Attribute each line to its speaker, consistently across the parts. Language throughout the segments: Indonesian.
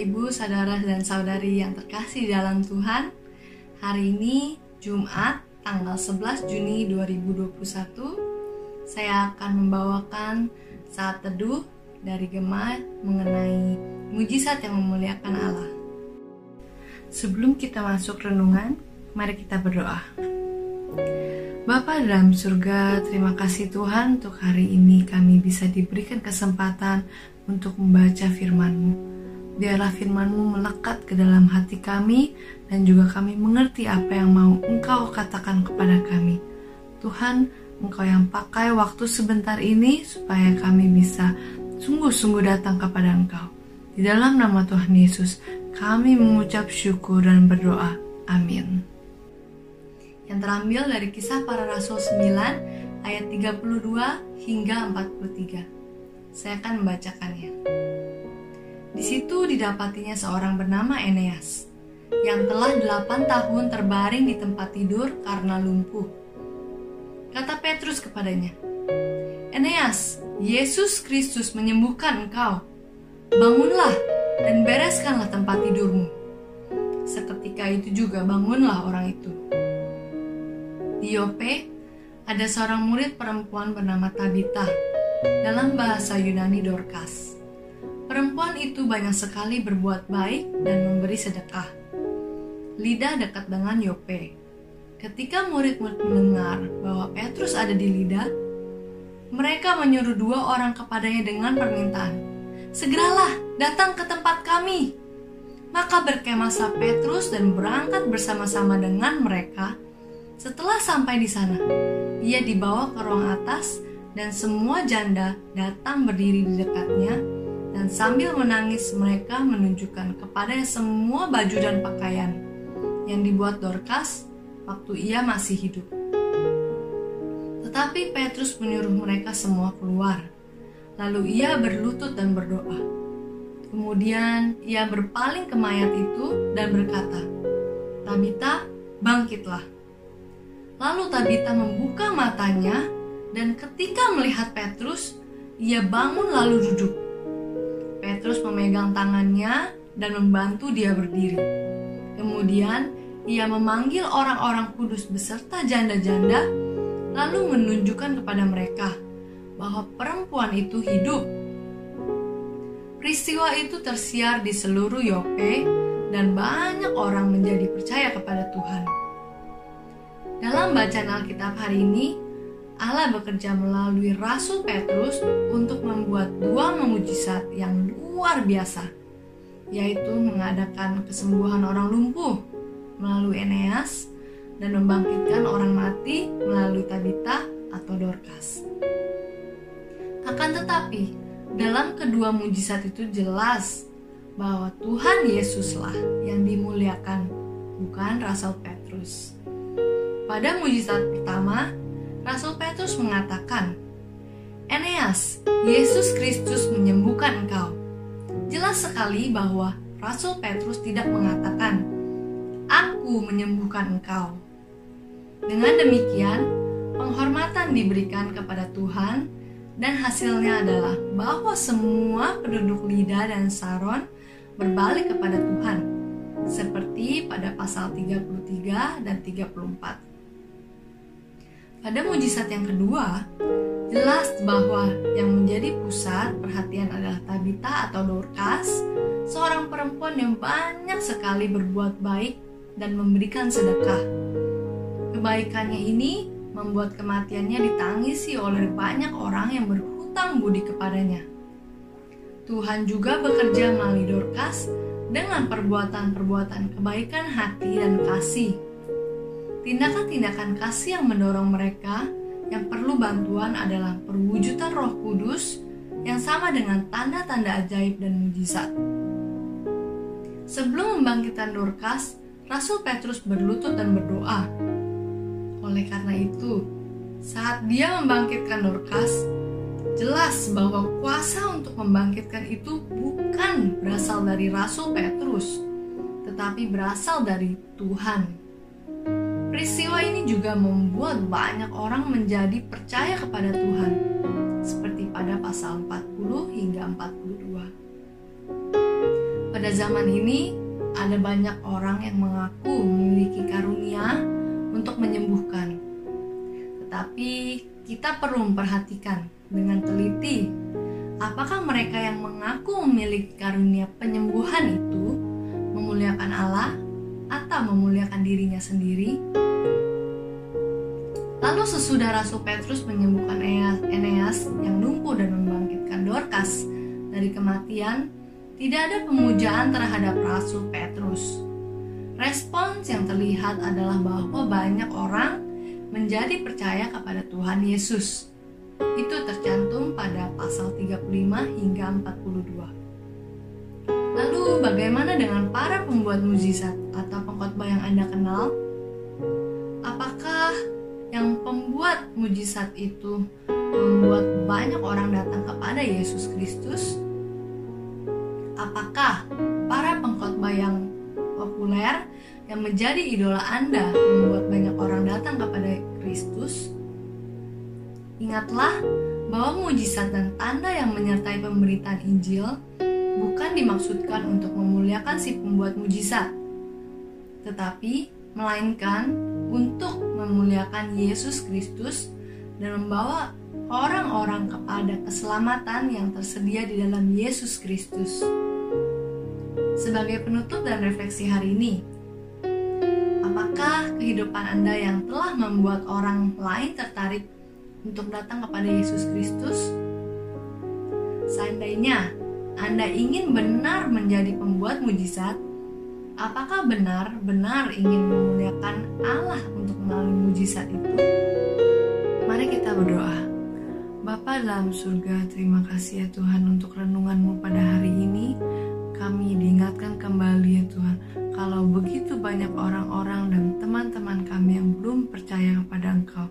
Speaker 1: Ibu, saudara dan saudari yang terkasih dalam Tuhan. Hari ini Jumat tanggal 11 Juni 2021 saya akan membawakan saat teduh dari Gema mengenai mujizat yang memuliakan Allah. Sebelum kita masuk renungan, mari kita berdoa. Bapa dalam surga, terima kasih Tuhan untuk hari ini kami bisa diberikan kesempatan untuk membaca firman-Mu. Biarlah firman-Mu melekat ke dalam hati kami dan juga kami mengerti apa yang mau Engkau katakan kepada kami. Tuhan, Engkau yang pakai waktu sebentar ini supaya kami bisa sungguh-sungguh datang kepada Engkau. Di dalam nama Tuhan Yesus, kami mengucap syukur dan berdoa. Amin. Yang terambil dari kisah para rasul 9 ayat 32 hingga 43. Saya akan membacakannya. Di situ didapatinya seorang bernama Eneas, yang telah delapan tahun terbaring di tempat tidur karena lumpuh. Kata Petrus kepadanya, Eneas, Yesus Kristus menyembuhkan engkau. Bangunlah dan bereskanlah tempat tidurmu. Seketika itu juga bangunlah orang itu. Di Yope, ada seorang murid perempuan bernama Tabita, dalam bahasa Yunani Dorcas Perempuan itu banyak sekali berbuat baik dan memberi sedekah. Lida dekat dengan Yope. Ketika murid-murid mendengar bahwa Petrus ada di Lida, mereka menyuruh dua orang kepadanya dengan permintaan, "Segeralah datang ke tempat kami." Maka berkemahlah Petrus dan berangkat bersama-sama dengan mereka. Setelah sampai di sana, ia dibawa ke ruang atas dan semua janda datang berdiri di dekatnya dan sambil menangis mereka menunjukkan kepada semua baju dan pakaian yang dibuat Dorcas waktu ia masih hidup. Tetapi Petrus menyuruh mereka semua keluar. Lalu ia berlutut dan berdoa. Kemudian ia berpaling ke mayat itu dan berkata, Tabita, bangkitlah. Lalu Tabita membuka matanya dan ketika melihat Petrus, ia bangun lalu duduk. Petrus memegang tangannya dan membantu dia berdiri. Kemudian ia memanggil orang-orang kudus beserta janda-janda, lalu menunjukkan kepada mereka bahwa perempuan itu hidup. Peristiwa itu tersiar di seluruh Yope dan banyak orang menjadi percaya kepada Tuhan. Dalam bacaan Alkitab hari ini, Allah bekerja melalui Rasul Petrus untuk membuat dua mujizat yang luar biasa, yaitu mengadakan kesembuhan orang lumpuh melalui Eneas dan membangkitkan orang mati melalui Tabita atau Dorcas. Akan tetapi, dalam kedua mujizat itu jelas bahwa Tuhan Yesuslah yang dimuliakan, bukan Rasul Petrus. Pada mujizat pertama, Rasul Petrus mengatakan, Eneas, Yesus Kristus menyembuhkan engkau. Jelas sekali bahwa Rasul Petrus tidak mengatakan, Aku menyembuhkan engkau. Dengan demikian, penghormatan diberikan kepada Tuhan dan hasilnya adalah bahwa semua penduduk Lida dan Saron berbalik kepada Tuhan, seperti pada pasal 33 dan 34. Pada mujizat yang kedua, jelas bahwa yang menjadi pusat perhatian adalah Tabita atau Dorcas, seorang perempuan yang banyak sekali berbuat baik dan memberikan sedekah. Kebaikannya ini membuat kematiannya ditangisi oleh banyak orang yang berhutang budi kepadanya. Tuhan juga bekerja melalui Dorcas dengan perbuatan-perbuatan kebaikan hati dan kasih Tindakan-tindakan kasih yang mendorong mereka yang perlu bantuan adalah perwujudan Roh Kudus yang sama dengan tanda-tanda ajaib dan mujizat. Sebelum membangkitkan Dorcas, Rasul Petrus berlutut dan berdoa. Oleh karena itu, saat dia membangkitkan Dorcas, jelas bahwa kuasa untuk membangkitkan itu bukan berasal dari Rasul Petrus, tetapi berasal dari Tuhan. Peristiwa ini juga membuat banyak orang menjadi percaya kepada Tuhan, seperti pada pasal 40 hingga 42. pada zaman ini ada banyak orang yang mengaku memiliki karunia untuk menyembuhkan. Tetapi kita perlu memperhatikan dengan teliti apakah mereka yang mengaku memiliki karunia penyembuhan itu atau memuliakan dirinya sendiri? Lalu sesudah Rasul Petrus menyembuhkan Eneas yang lumpuh dan membangkitkan Dorcas dari kematian, tidak ada pemujaan terhadap Rasul Petrus. Respons yang terlihat adalah bahwa banyak orang menjadi percaya kepada Tuhan Yesus. Itu tercantum pada pasal 35 hingga 42. Lalu bagaimana dengan para pembuat mujizat atau pengkhotbah yang Anda kenal? Apakah yang pembuat mujizat itu membuat banyak orang datang kepada Yesus Kristus? apakah para pengkhotbah yang populer yang menjadi idola Anda membuat banyak orang datang kepada Kristus? Ingatlah bahwa mujizat dan tanda yang menyertai pemberitaan Injil bukan dimaksudkan untuk memuliakan si pembuat mujizat, tetapi melainkan untuk memuliakan Yesus Kristus dan membawa orang-orang kepada keselamatan yang tersedia di dalam Yesus Kristus. Sebagai penutup dan refleksi hari ini, apakah kehidupan Anda yang telah membuat orang lain tertarik untuk datang kepada Yesus Kristus? Seandainya Anda ingin benar menjadi pembuat mujizat, apakah benar-benar ingin memuliakan Allah untuk melalui mujizat itu? Mari kita berdoa. Bapa dalam surga, terima kasih ya Tuhan untuk renunganmu pada hari ini kami diingatkan kembali ya Tuhan kalau begitu banyak orang-orang dan teman-teman kami yang belum percaya kepada Engkau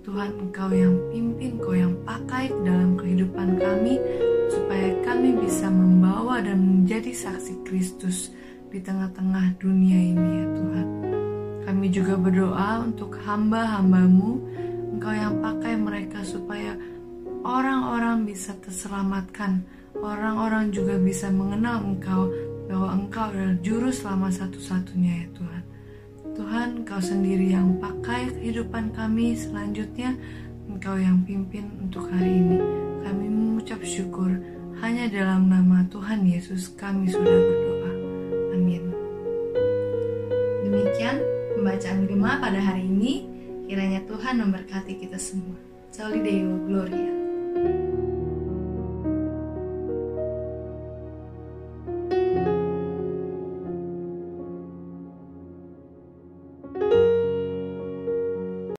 Speaker 1: Tuhan Engkau yang pimpin, Engkau yang pakai dalam kehidupan kami supaya kami bisa membawa dan menjadi saksi Kristus di tengah-tengah dunia ini ya Tuhan kami juga berdoa untuk hamba-hambamu Engkau yang pakai mereka supaya orang-orang bisa terselamatkan orang-orang juga bisa mengenal Engkau bahwa Engkau adalah juru selama satu-satunya ya Tuhan. Tuhan, Engkau sendiri yang pakai kehidupan kami selanjutnya, Engkau yang pimpin untuk hari ini. Kami mengucap syukur hanya dalam nama Tuhan Yesus kami sudah berdoa. Demikian pembacaan Gema pada hari ini. Kiranya Tuhan memberkati kita semua. Soli Deo Gloria.